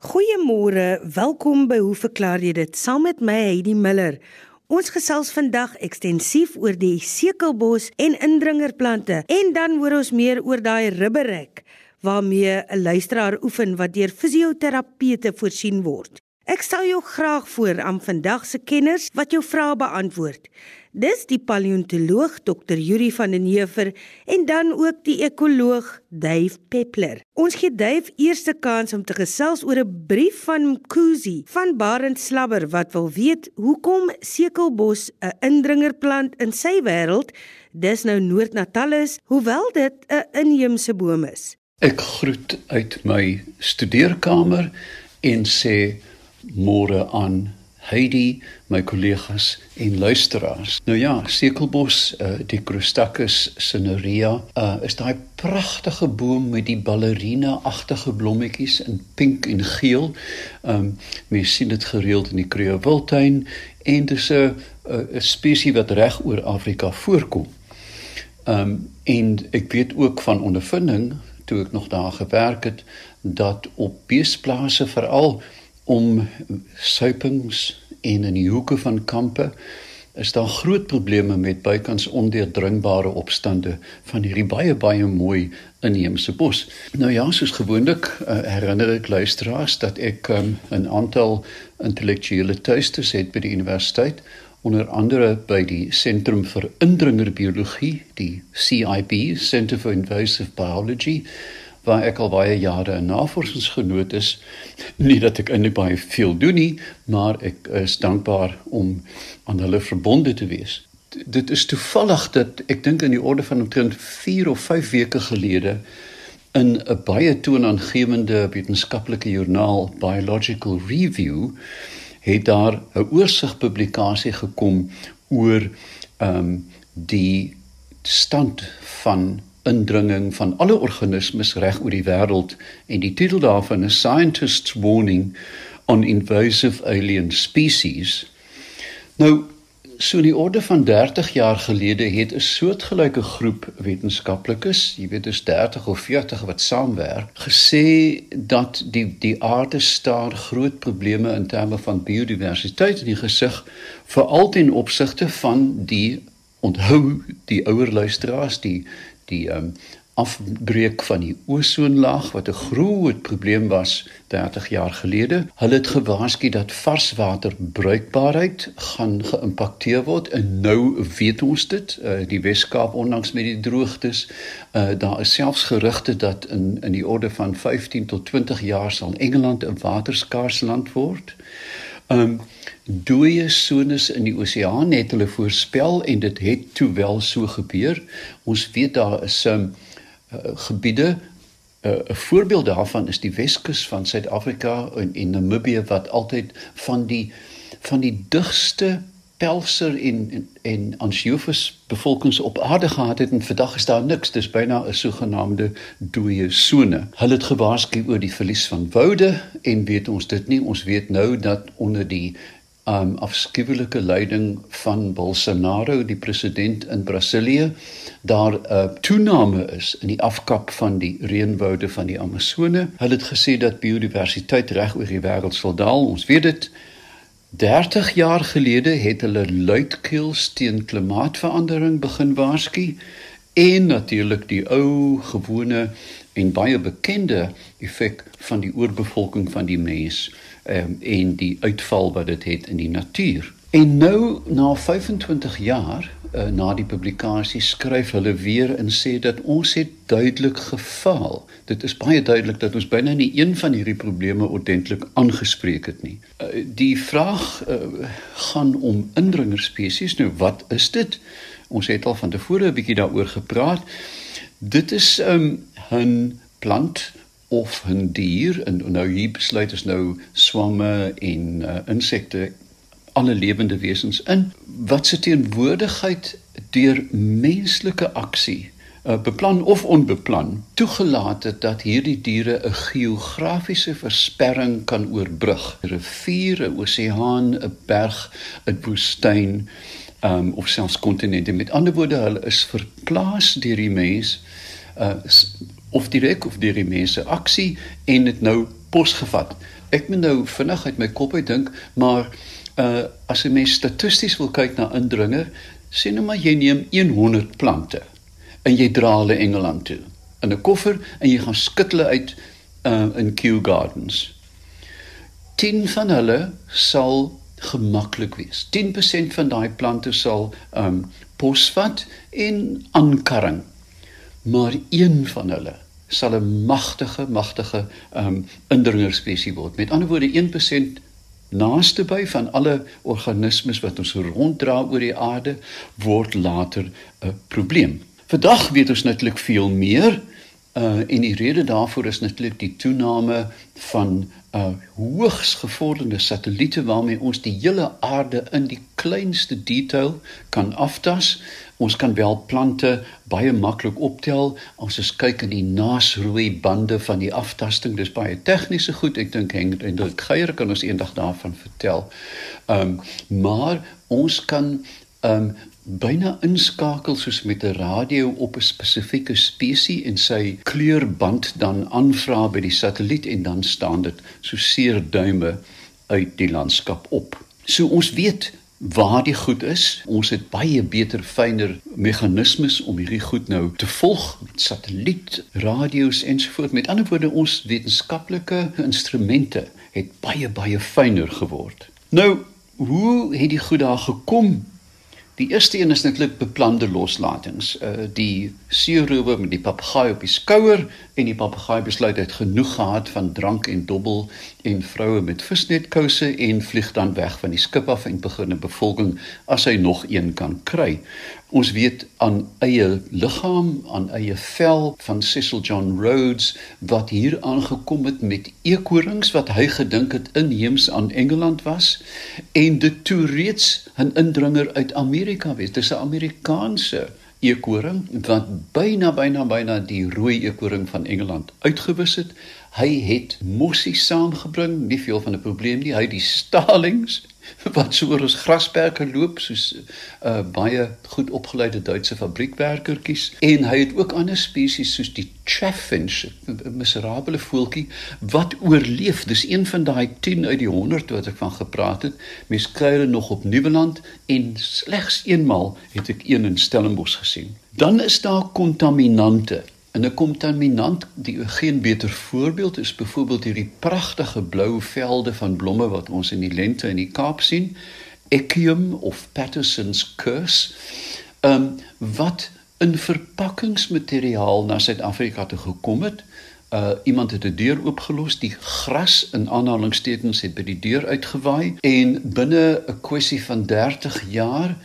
Goeiemôre, welkom by Hoe verklaar jy dit? Saam met my Heidi Miller. Ons gesels vandag ekstensief oor die sekelbos en indringerplante en dan hoor ons meer oor daai ribberek waarmee 'n luisteraar oefen wat deur fisioterapeute voorsien word. Ek stel jou graag voor aan vandag se kenners wat jou vrae beantwoord. Dis die paleontoloog Dr. Yuri van den Heever en dan ook die ekoloog Dave Peppler. Ons gee Dave eerste kans om te gesels oor 'n brief van Mkuzi van Barend Slabber wat wil weet hoekom sekelbos 'n indringerplant in sy wêreld dis nou Noord-Natal is, hoewel dit 'n inheemse boom is. Ek groet uit my studeerkamer en sê môre aan Heidi, my kollegas en luisteraars. Nou ja, sekelbos, uh, die Crostacus cinerea, uh, is daai pragtige boom met die ballerina-agtige blommetjies in pink en geel. Ehm um, mens sien dit gereeld in die Kruger Wildtuin en dit is 'n 'n spesies wat reg oor Afrika voorkom. Ehm um, en ek weet ook van ondervinding toe ek nog daar gewerk het dat op beesplase veral om suipings en in die hoeke van kampe is daar groot probleme met bykans ondeurdringbare opstande van hierdie baie baie mooi inheemse bos. Nou ja, soos gewoonlik uh, herinner ek luisteraars dat ek um, 'n aantal intellektuele tuistes het by die universiteit onder andere by die Sentrum vir Indringerbiologie, die CIB, Center for Invasive Biology waar ek al baie jare 'n navorsingsgenoot is. Nie dat ek eintlik baie veel doen nie, maar ek is dankbaar om aan hulle verbonde te wees. D dit is toevallig dat ek dink in die orde van omtrent 4 of 5 weke gelede in 'n baie toonaangewende wetenskaplike joernaal Biological Review het daar 'n oorsigpublikasie gekom oor ehm um, die stand van indringing van alle organismes reg oor die wêreld en die titel daarvan is Scientists Warning on Invasive Alien Species. Nou so in die orde van 30 jaar gelede het 'n soortgelyke groep wetenskaplikes, jy weet dis 30 of 40 wat saamwerk, gesê dat die die aarde staar groot probleme in terme van biodiversiteit in die gesig veral ten opsigte van die onthou die ouer luisteraars die die um, afbreek van die ozonlaag wat 'n groot probleem was 30 jaar gelede. Hulle het gewaarsku dat varswater bruikbaarheid gaan geïmpakteer word en nou weet ons dit. Uh, die Weskaap onlangs met die droogtes, uh, daar is selfs gerugte dat in in die orde van 15 tot 20 jaar sal Engeland 'n waterskaars land word. Um dooie sones in die oseaan het hulle voorspel en dit het toe wel so gebeur. Ons weet daar is 'n um, uh, gebiede uh, 'n uh, voorbeeld daarvan is die Weskus van Suid-Afrika en, en Namibië wat altyd van die van die digste pelser en en, en ansiofus bevolkings op aarde gehad het en vandag is daar niks. Dis byna 'n sogenaamde dooie sone. Hulle het gewaarsku oor die verlies van woude en weet ons dit nie. Ons weet nou dat onder die um afskuwelike leiding van Bolsonaro die president in Brasilië daar 'n uh, toename is in die afkap van die reënwoude van die Amazone. Hulle het gesê dat biodiversiteit reg oor die wêreld sal daal. Ons weet dit. 30 jaar gelede het hulle luidkeels teen klimaatsverandering begin waarsku en natuurlik die ou gewone en baie bekende effek van die oorbevolking van die mens um, en die uitval wat dit het in die natuur. En nou na 25 jaar uh, na die publikasie skryf hulle weer en sê dat ons het duidelik gefaal. Dit is baie duidelik dat ons byna nie een van hierdie probleme ordentlik aangespreek het nie. Uh, die vraag uh, gaan om indringerspesies. Nou wat is dit? Ons het al van tevore 'n bietjie daaroor gepraat. Dit is 'n um, plant of 'n dier. En nou hier besluit is nou swamme en uh, insekte alle lewende wesens in. Wat se teenwoordigheid deur menslike aksie uh, beplan of onbeplan toegelaat het dat hierdie diere 'n geografiese versperring kan oorbrug? 'n rivier 'n oseaan 'n berg 'n woestyn um, of selfs kontinente met ander woorde hulle is verplaas deur die mens uh, of direk of deur die mense aksie en dit nou posgevat ek moet nou vinnig uit my kop uit dink, maar uh as 'n mens statisties wil kyk na indringer, sê nou maar jy neem 100 plante en jy dra hulle Engeland toe in 'n koffer en jy gaan skit hulle uit uh in Kew Gardens. 10 van hulle sal gemaklik wees. 10% van daai plante sal um posvat en aankarring. Maar een van hulle sal 'n magtige magtige um indringerspesie word. Met ander woorde 1% naaste by van alle organismes wat ons ronddra oor die aarde word later 'n probleem. Vandag weet ons natuurlik veel meer uh en die rede daarvoor is natuurlik die toename van uh hoogs gevorderde satelliete waarmee ons die hele aarde in die kleinste detail kan aftas Ons kan wel plante baie maklik optel as ons kyk in die nasrooi bande van die aftasting. Dis baie tegniese goed. Ek dink Henk en Dirk Geier kan ons eendag daarvan vertel. Ehm um, maar ons kan ehm um, byna inskakel soos met 'n radio op 'n spesifieke spesies en sy kleurband dan aanvra by die satelliet en dan staan dit so seer duime uit die landskap op. So ons weet waar die goed is. Ons het baie beter fyner meganismes om hierdie goed nou te volg met satelliet, radio's ensovoorts. Met ander woorde, ons wetenskaplike instrumente het baie baie fyner geword. Nou, hoe het die goed daar gekom? Die eerste een is netlik beplande loslatings. Uh die seerower met die papegaai op die skouer en die papegaai besluit hy het genoeg gehad van drank en dobbel en vroue met visnetkouse en vlieg dan weg van die skip af en begin 'n bevolking as hy nog een kan kry. Ons weet aan eie liggaam, aan eie vel van Cecil John Rhodes wat hier aangekom het met eekorings wat hy gedink het inheems aan Engeland was en dit toe reeds 'n indringer uit Amerika was. Dis 'n Amerikaanse eekoring wat byna byna byna die rooi eekoring van Engeland uitgewis het. Hy het mossie saamgebring, nie veel van 'n probleem nie. Hy het die stalings wat so oor ons grasperke loop soos uh, baie goed opgeleide Duitse fabriekwerkertjies. En hy het ook ander spesies soos die chaffinch 'n miserabele voeltjie wat oorleef. Dis een van daai 10 uit die 100 wat ek van gepraat het. Mens kry hulle nog op Nieuweland en slegs eenmal het ek een in Stellenbosch gesien. Dan is daar kontaminante En 'n kontaminant, die geen beter voorbeeld is byvoorbeeld hierdie pragtige blou velde van blomme wat ons in die lente in die Kaap sien, Echium of Patterson's curse. Ehm um, wat in verpakkingsmateriaal na Suid-Afrika toe gekom het. Uh iemand het 'n deur oopgelos, die gras in aanhalingstekens het by die deur uitgewaai en binne 'n kwessie van 30 jaar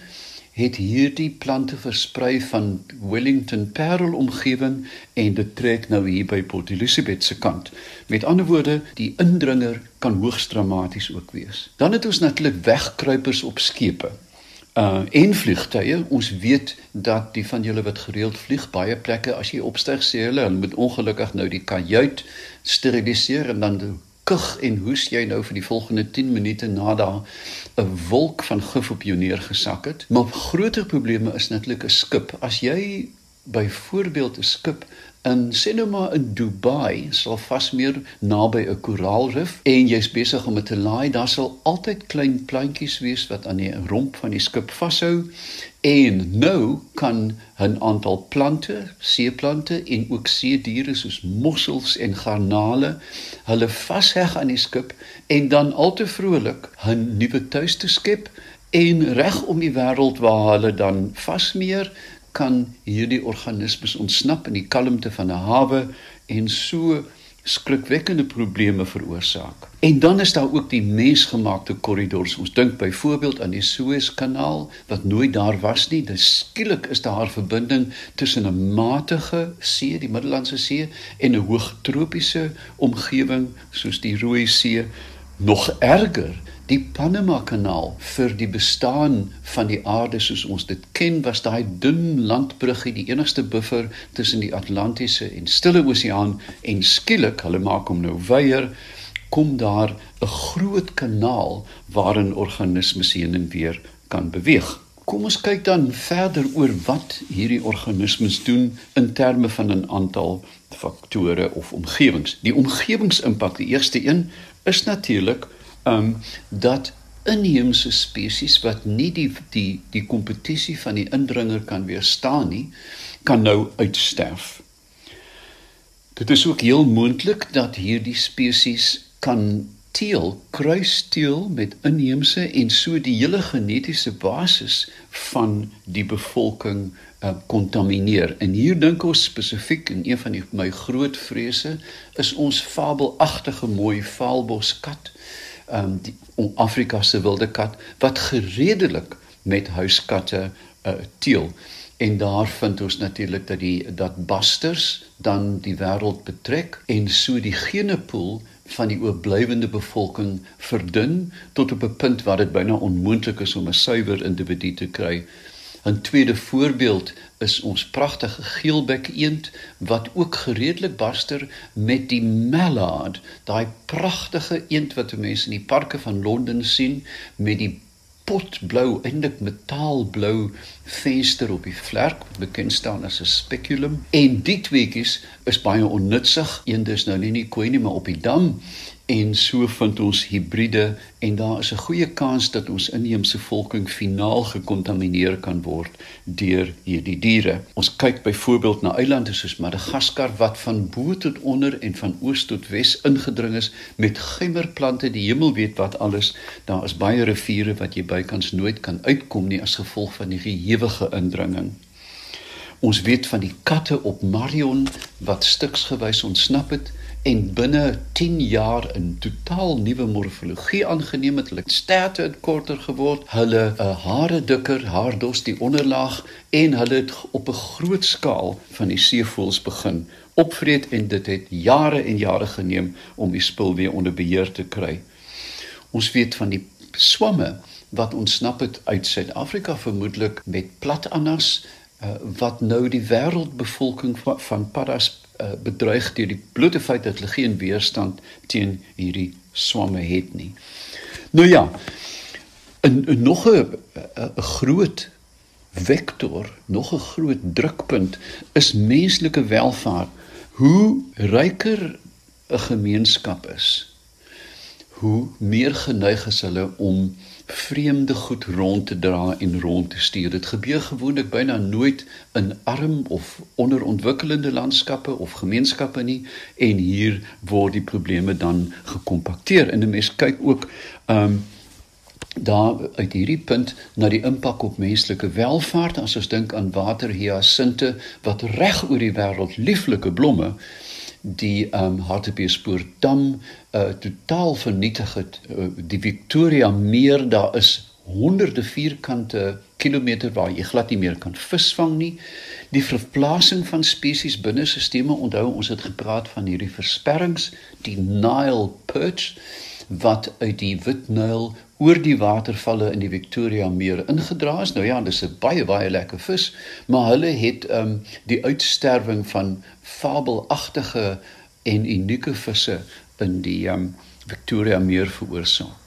het hierdie plante versprei van Wellington Parel omgewing en dit trek nou hier by Port Elizabeth se kant. Met ander woorde, die indringer kan hoogs dramaties ook wees. Dan het ons natuurlik wegkruipers op skepe. Uh en vliegtye, ons weet dat die van julle wat gereeld vlieg baie plekke as jy opstyg sê hulle, hulle moet ongelukkig nou die kajuit steriliseer en dan kug en hoes jy nou vir die volgende 10 minute na daar 'n wolk van gif op jou neergesak het. Maar groter probleme is natuurlik 'n skip. As jy byvoorbeeld 'n skip nou maar in Dubai sal vas meer naby 'n koraalrif en jy's besig om dit te laai, daar sal altyd klein plantjies wees wat aan die romp van die skip vashou. En nou kan 'n aantal plante, seeplante en ook see diere soos mossels en garnale hulle vasheg aan die skip en dan al te vrolik 'n nuwe tuiste skep en reg om die wêreld waar hulle dan vasmeer kan hierdie organismes ontsnap in die kalmte van 'n hawe en so skrikwekkende probleme veroorsaak. En dan is daar ook die mensgemaakte korridors. Ons dink byvoorbeeld aan die Suezkanaal wat nooit daar was nie. Dis skielik is daar 'n verbinding tussen 'n matige see, die Middellandse See en 'n hoogtropiese omgewing soos die Rooi See. Nog erger, die Panama Kanaal vir die bestaan van die aarde soos ons dit ken was daai dun landbruggie die enigste buffer tussen die Atlantiese en Stille Oseaan en skielik hulle maak hom nou weier kom daar 'n groot kanaal waarin organismes heen en weer kan beweeg. Kom ons kyk dan verder oor wat hierdie organismes doen in terme van 'n aantal faktore of omgewings. Die omgewingsimpak die eerste een is natuurlik um dat inheemse spesies wat nie die die die kompetisie van die indringer kan weerstaan nie, kan nou uitsterf. Dit is ook heel moontlik dat hierdie spesies kan teel, kruisteel met inheemse en so die hele genetiese basis van die bevolking uh, kontamineer. En hier dink ons spesifiek in een van die, my groot vrese is ons fabelagtige mooi vaalboskat, ehm um, Afrika se wilde kat wat geredelik met huiskatte uh, teel. En daar vind ons natuurlik dat die dat basters dan die wêreld betrek en so die genepool van die oorblywende bevolking verdun tot op 'n punt waar dit byna onmoontlik is om 'n suiwer individu te kry 'n tweede voorbeeld is ons pragtige geelbek eend wat ook gereedelik barster met die mallard, daai pragtige eend wat mense in die parke van Londen sien met die potblou eintlik metaalblou venster op die vlerk bekend staan as 'n speculum. En die tweeetjies is baie onnutsig een dis nou nie nie koei nie maar op die dam en so vind ons hibride en daar is 'n goeie kans dat ons inheemse volking finaal gekontamineer kan word deur hierdie diere. Ons kyk byvoorbeeld na eilande soos Madagaskar wat van bo tot onder en van oos tot wes ingedring is met gemmerplante, die hemel weet wat alles. Daar is baie riviere wat jy bykans nooit kan uitkom nie as gevolg van die ewige indringing. Ons weet van die katte op Marion wat stuksgewys ontsnap het en binne 10 jaar 'n totaal nuwe morfologie aangeneem het. Hulle sterte het korter geword, hulle uh, hare dikker, haardos die onderlaag en hulle het op 'n groot skaal van die seevoëls begin opvreet en dit het jare en jare geneem om die spul weer onder beheer te kry. Ons weet van die swamme wat ontsnap het uit Suid-Afrika vermoedelik met platannas uh, wat nou die wêreldbevolking van, van paddas uh, bedreig deur die blote feit dat hulle geen weerstand teen hierdie swamme het nie. Nou ja, 'n nog 'n groot vektor, nog 'n groot drukpunt is menslike welvaart. Hoe ryker 'n gemeenskap is, hoe meer geneig is hulle om vreemde goed rond te dra en rond te stuur. Dit gebeur gewoonlik byna nooit in arm of onderontwikkelde landskappe of gemeenskappe nie en hier word die probleme dan gekompakteer. En 'n mens kyk ook ehm um, daar uit hierdie punt na die impak op menslike welvaart as ons dink aan waterhiasinte wat reg oor die wêreld lieflike blomme die ehm um, Hartbeespoort dam uh totaal vernietig het. Uh, die Victoria meer daar is honderde vierkante kilometer waar jy glad nie meer kan visvang nie. Die verplasing van spesies binne sisteme, onthou ons het gepraat van hierdie versperrings, die Nile perch wat uit die Witnyl oor die watervalle in die Victoria meer ingedra is. Nou ja, dis 'n baie baie lekker vis, maar hulle het ehm um, die uitsterwing van fabelagtige en unieke visse in die ehm um, Victoria meer veroorsaak.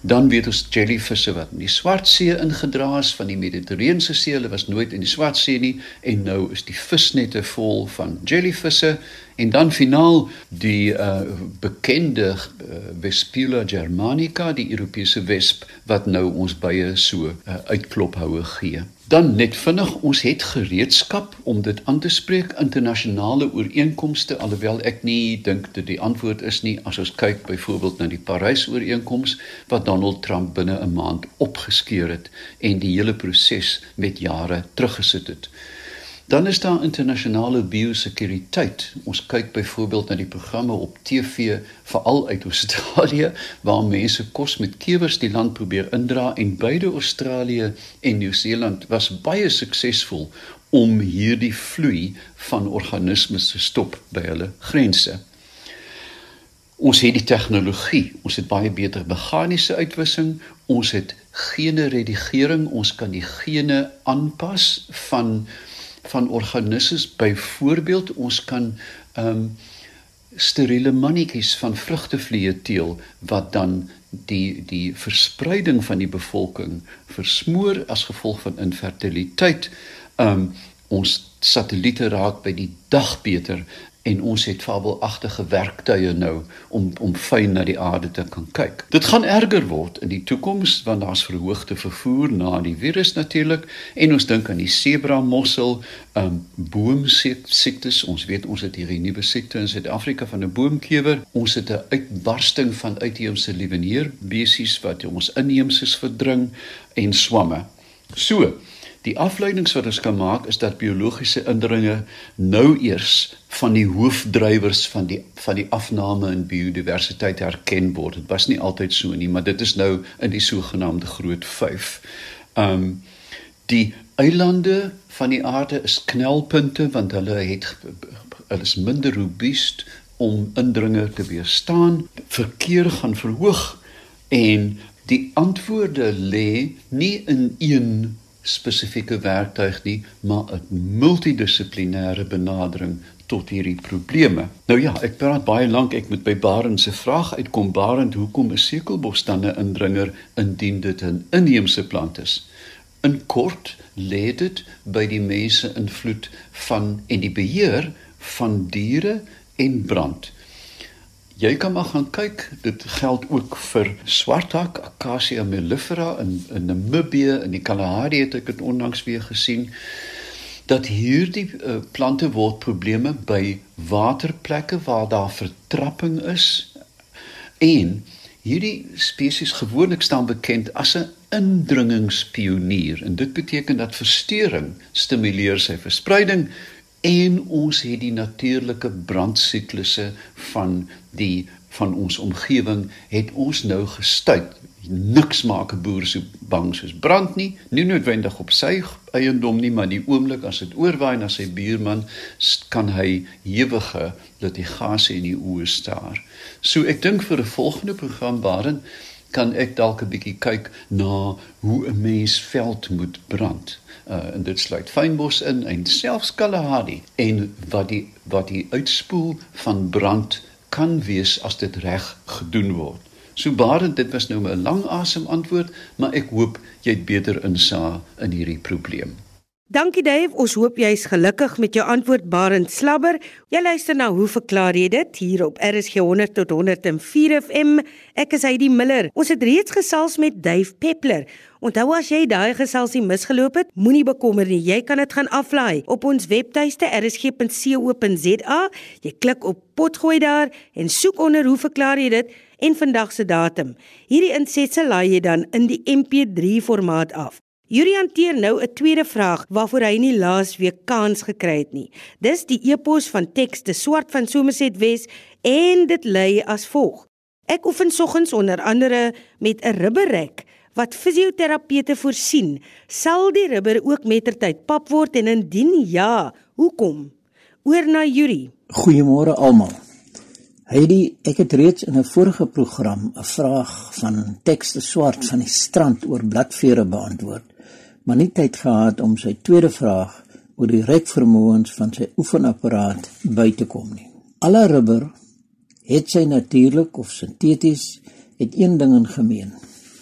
Dan weet ons jellyvisse wat in die Swartsee ingedra is van die Mediterrane See, hulle was nooit in die Swartsee nie en nou is die visnette vol van jellyvisse en dan finaal die uh, bekende uh, Vespula germanica, die Europese wesp wat nou ons baie so uh, uitklophoue gee. Dan net vinnig, ons het gereedskap om dit aan te spreek internasionale ooreenkomste alhoewel ek nie dink dat die antwoord is nie as ons kyk byvoorbeeld na die Parys ooreenkoms wat Donald Trump binne 'n maand opgeskeur het en die hele proses met jare teruggesit het. Dan is daar internasionale biosekuriteit. Ons kyk byvoorbeeld na die programme op TV veral uit Australië waar mense kos met kewers die land probeer indra en beide Australië en Nieu-Seeland was baie suksesvol om hierdie vloei van organismes te stop by hulle grense. Ons het die tegnologie, ons het baie beter meganiese uitwissing, ons het gene redigering, ons kan die gene aanpas van van organismes byvoorbeeld ons kan ehm um, steriele mannetjies van vrugtevliee teel wat dan die die verspreiding van die bevolking versmoor as gevolg van infertiliteit. Ehm um, ons satelliete raak by die dag beter en ons het fabelagtige werktuie nou om om fyn na die aarde te kan kyk. Dit gaan erger word in die toekoms want daar's verhoogde vervoer na die virus natuurlik en ons dink aan die sebra mossel, ehm um, boomsiektes. Ons weet ons het hierdie nuwe siekte in Suid-Afrika van 'n boomkewer. Ons het 'n uitbarsting van uitheemse lieweneer besies wat ons inheemses verdring en swamme. So, Die afleidings wat ons kan maak is dat biologiese indringe nou eers van die hoofdrywers van die van die afname in biodiversiteit herken word. Dit was nie altyd so nie, maar dit is nou in die sogenaamde groot 5. Um die eilande van die aarde is knelpunte want hulle het hulle is minder robuust om indringe te weerstaan. Verkeer gaan verhoog en die antwoorde lê nie in een spesifieke werktuig nie, maar 'n multidissiplinêre benadering tot hierdie probleme. Nou ja, ek praat baie lank, ek moet by Barend se vraag uitkom. Barend, hoekom is sekelbos dan 'n indringer indien dit 'n inheemse plant is? In kort lê dit by die mense invloed van en die beheer van diere en brand. Jy kan maar gaan kyk. Dit geld ook vir swarthak Acacia mellifera in in Namibië in die Kalahari het ek dit onlangs weer gesien dat hierdie uh, plante word probleme by waterplekke waar daar vertrapping is en hierdie spesies gewoonlik staan bekend as 'n indringingspionier en dit beteken dat verstoring stimuleer sy verspreiding en ons het die natuurlike brandsiklusse van die van ons omgewing het ons nou gestuit. Niks maak 'n boer so bang soos brand nie, nie noodwendig op sy eiendom nie, maar die oomblik as dit oorwaai na sy buurman, kan hy ewige litigasie in die oë staar. So ek dink vir 'n volgende program waarin kan ek dalk 'n bietjie kyk na hoe 'n mens veld moet brand uh, en dit sluit fynbos in en selfs Kalahari en wat die wat die uitspoel van brand kan wees as dit reg gedoen word. So baie dit was nou 'n lang asem antwoord, maar ek hoop jy het beter insig in hierdie probleem. Dankie Dave, ons hoop jy's gelukkig met jou antwoord Barend Slabber. Jy luister na hoe verklaar jy dit hier op RSG 100 tot 104 FM. Ek is Heidi Miller. Ons het reeds gesels met Dave Peppler. Onthou as jy daai geselsie misgeloop het, moenie bekommer nie. Jy kan dit gaan aflaai op ons webtuiste rsg.co.za. Jy klik op potgooi daar en soek onder hoe verklaar jy dit en vandag se datum. Hierdie insetsel laai jy dan in die MP3 formaat af. Yuri hanteer nou 'n tweede vraag waarvoor hy nie laas week kans gekry het nie. Dis die epos van tekste swart van Somerset Wes en dit lui as volg. Ek oefen soggens onder andere met 'n ribberrek wat fisioterapeute voorsien. Sal die ribber ook mettertyd pap word en indien ja, hoekom? Oor na Yuri. Goeiemôre almal. Heidi, ek het reeds in 'n vorige program 'n vraag van tekste swart van die strand oor bladvere beantwoord maar nie tyd gehad om sy tweede vraag oor die rekvermoëns van sy oefenapparaat by te kom nie. Alle rubber het sy natuurlik of sinteties het een ding in gemeen.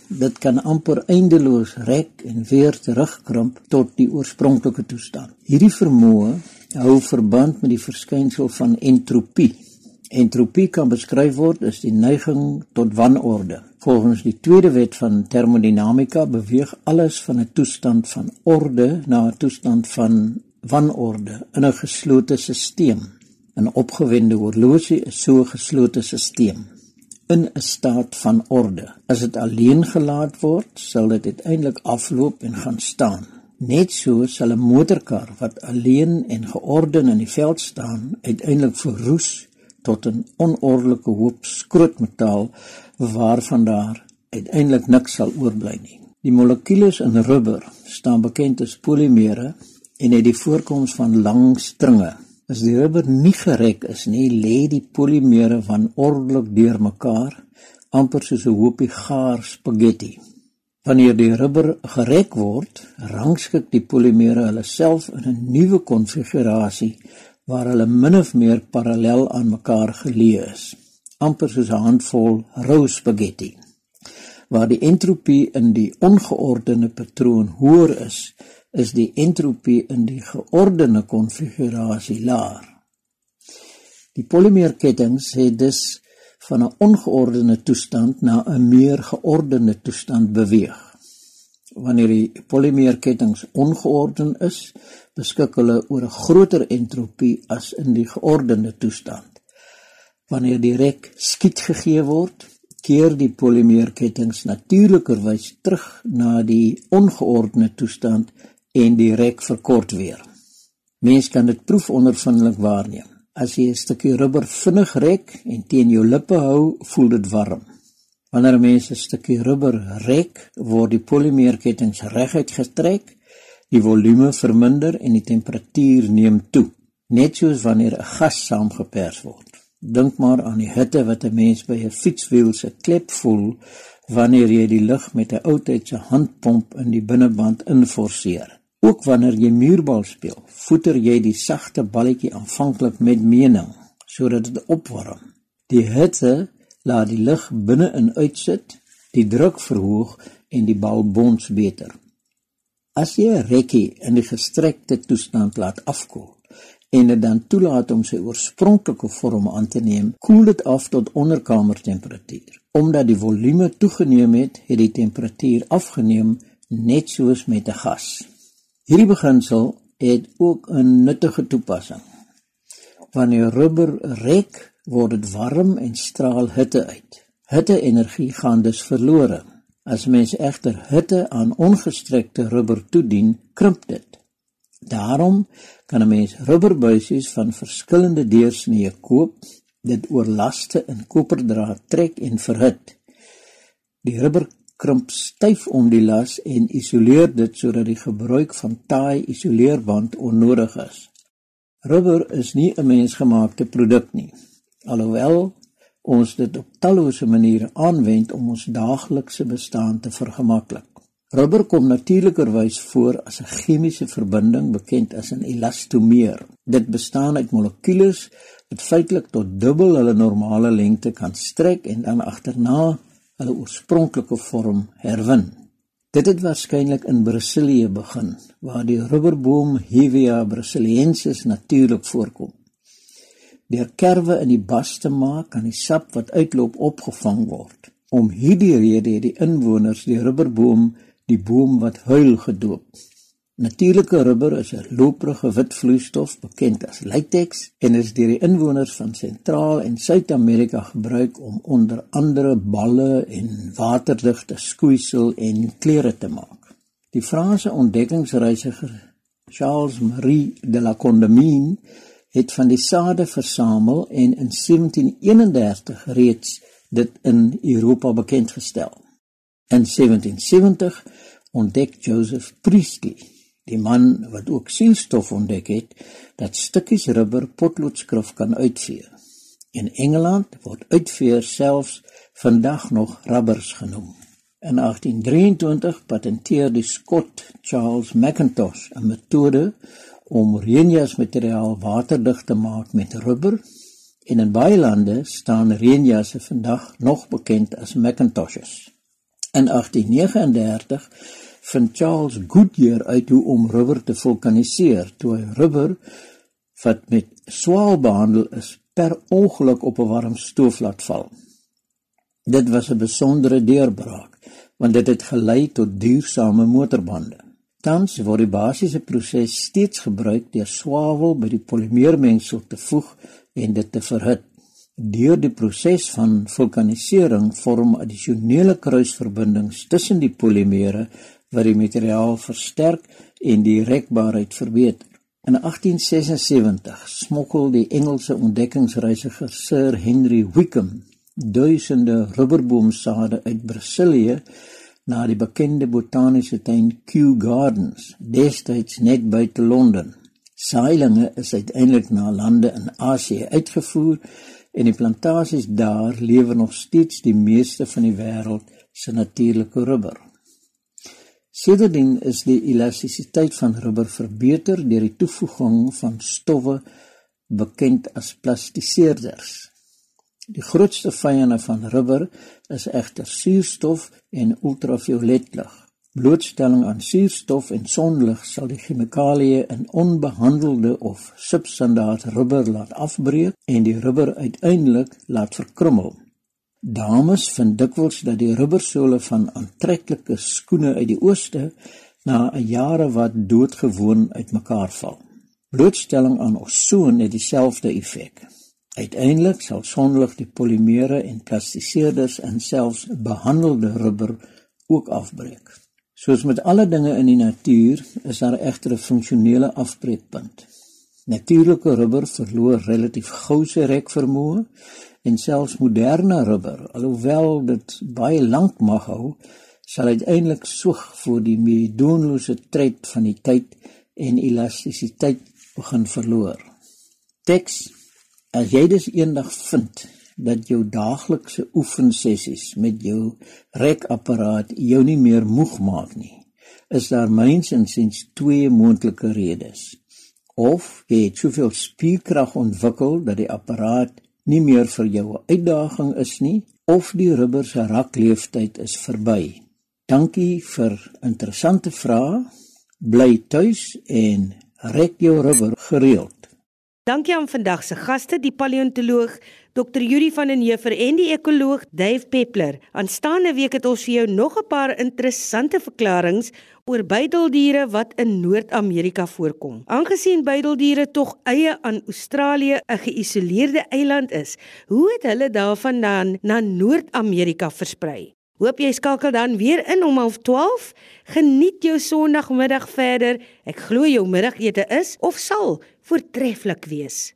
Dit kan amper eindeloos rek en weer terugkrimp tot die oorspronklike toestand. Hierdie vermoë hou verband met die verskynsel van entropie Entropie kan beskryf word as die neiging tot wanorde. Volgens die tweede wet van termodinamika beweeg alles van 'n toestand van orde na 'n toestand van wanorde in 'n geslote stelsel. 'n Opgewende horlosie is so 'n geslote stelsel in 'n staat van orde. As dit alleen gelaat word, sal dit uiteindelik afloop en gaan staan. Net so sal 'n motorkar wat alleen en georden in die veld staan, uiteindelik verroes tot 'n onordelike hoop skrootmetaal waarvan daar uiteindelik niks sal oorbly nie. Die molekules in rubber staan bekend as polimere en het die voorkoms van lang stringe. As die rubber nie gerek is nie, lê die polimere van ordelik deurmekaar, amper soos 'n hoopie gaar spaghetti. Wanneer die rubber gerek word, rangskik die polimere hulle self in 'n nuwe konfigurasie waar hulle min of meer parallel aan mekaar geleë is, amper soos 'n handvol rou spaghetti. Waar die entropie in die ongeordende patroon hoër is, is die entropie in die geordende konfigurasie laer. Die polymeerkettinge het dus van 'n ongeordende toestand na 'n meer geordende toestand beweeg. Wanneer die polymeerkettinge ongeorden is, beskik hulle oor 'n groter entropie as in die geordende toestand. Wanneer die rek skiet gegee word, keer die polymeerkettinge natuurlikerwys terug na die ongeordende toestand en die rek verkort weer. Mens kan dit proefondervindelik waarneem. As jy 'n stukkie rubber vinnig rek en teen jou lippe hou, voel dit warm. Wanneer mense 'n stukkie rubber rek, word die polymeerkettinge reguit getrek, die volume verminder en die temperatuur neem toe, net soos wanneer 'n gas saamgepers word. Dink maar aan die hitte wat 'n mens by 'n fietswiel se klep voel wanneer jy die lug met 'n oudtydse handpomp in die binneband inforceer. Ook wanneer jy muurbal speel, voeter jy die sagte balletjie aanvanklik met mening sodat dit opwarm. Die hitte laat die lug binne-in uitsit, die druk verhoog en die bal bons beter. As jy 'n rekkie in die gestrekte toestand laat afkoel, en dit dan toelaat om sy oorspronklike vorm aan te neem, koel dit af tot onderkamertemperatuur. Omdat die volume toegeneem het, het die temperatuur afgeneem net soos met 'n gas. Hierdie beginsel het ook 'n nuttige toepassing. Wanneer rubber rek, word dit warm en straal hitte uit. Hitte-energie gaan dus verlore. As mens egter hitte aan ongestrekte rubber toedien, krimp dit. Daarom kan 'n mens rubberbuisies van verskillende deursnee koop, dit oor laste in koperdraad trek en verhit. Die rubber krimp styf om die las en isoleer dit sodat die gebruik van taai isoleerband onnodig is. Rubber is nie 'n mensgemaakte produk nie, alhoewel ons dit op tallose maniere aanwend om ons daaglikse bestaan te vergemaklik. Rubber kom natuurlikerwys voor as 'n chemiese verbinding bekend as 'n elastomeer. Dit bestaan uit molekules wat feitelik tot dubbel hulle normale lengte kan strek en dan agterna hulle oorspronklike vorm herwin. Dit het waarskynlik in Brasilië begin, waar die rubberboom Hevea brasiliensis natuurlik voorkom. Deur kerwe in die bas te maak, kan die sap wat uitloop opgevang word. Om hierdie rede het die inwoners die rubberboom die boom wat huil gedoop. Natuurlike rubber is 'n loperige wit vloeistof bekend as latex en is deur die inwoners van Sentraal en Suid-Amerika gebruik om onder andere balle en waterdigte skoeisel en klere te maak. Die Franse ontdekkingsreisiger Charles Marie de la Condamine het van die sade versamel en in 1731 reeds dit in Europa bekend gestel. In 1770 ontdek Joseph Priestley, die man wat ook sienstof ontdek het, dat stukkies rubber potloodskrif kan uitvee. In Engeland word uitveer selfs vandag nog rubbers genoem. In 1823 patenteer die Skot Charles Mackintosh 'n metode om reënjasmateriaal waterdig te maak met rubber en in baie lande staan reënjasse vandag nog bekend as Mackintoshes. In 1839 vind Charles Goodyear uit hoe om rubber te vulkaniseer toe hy rubber wat met swaal behandel is per ongeluk op 'n warm stoof laat val. Dit was 'n besondere deurbraak want dit het gelei tot duursame motorbande. Tans word die basiese proses steeds gebruik deur swavel by die polimeermengsel te voeg en dit te verhit. Deur die proses van vulkanisering vorm addisionele kruisverbindings tussen die polimere wat die materiaal versterk en die rekbaarheid verbeter. In 1876 smokkel die Engelse ontdekkingsreisiger Sir Henry Wickham duisende rubberboomsade uit Brasilië na die bekende botaniese tuin Kew Gardens, destyds net buite Londen. Saailinge is uiteindelik na lande in Asië uitgevoer en die plantasies daar lewer nog steeds die meeste van die wêreld se natuurlike rubber. Sedertdien is die elastisiteit van rubber verbeter deur die toevoeging van stowwe bekend as plastiseerders. Die grootste vyande van rubber is egter suurstof en ultraviolet lig. Blootstelling aan suurstof en sonlig sal die chemikalieë in onbehandelde of substandaard rubber laat afbreek en die rubber uiteindelik laat verkrummel. Dames vind dikwels dat die rubbersole van aantreklike skoene uit die ooste na 'n jare wat doodgewoon uitmekaar val. Blootstelling aan ozon het dieselfde effek. Uiteindelik sal sonlig die polimere en plastiseerders en selfs behandelde rubber ook afbreek. Soos met alle dinge in die natuur is daar egter 'n funksionele afbreekpunt. Natuurlike rubber verloor relatief gou sy rekvermoë en selfs moderne rubber, alhoewel dit baie lank mag hou, sal uiteindelik soeg vir die meedoenlose tred van die tyd en elastisiteit begin verloor. Teks as jy dus eendag vind dat jou daaglikse oefensessies met jou rekapparaat jou nie meer moeg maak nie, is daar mynsiens twee moontlike redes. Of jy het soveel spierkrag ontwikkel dat die apparaat nie meer vir jou 'n uitdaging is nie, of die rubber se rakleeftyd is verby. Dankie vir interessante vrae. Bly tuis en rek jou rubber gereeld. Dankie aan vandag se gaste, die paleontoloog Dr. Yuri van den Heever en die ekoloog Dave Peppler. Aanstaande week het ons vir jou nog 'n paar interessante verklaringe oor buideldiere wat in Noord-Amerika voorkom. Aangesien buideldiere tog eie aan Australië 'n geïsoleerde eiland is, hoe het hulle daarvandaan na Noord-Amerika versprei? Hoop jy skakel dan weer in om 12:30. Geniet jou Sondagmiddag verder. Ek glo jou middagete is of sal voortreffelik wees.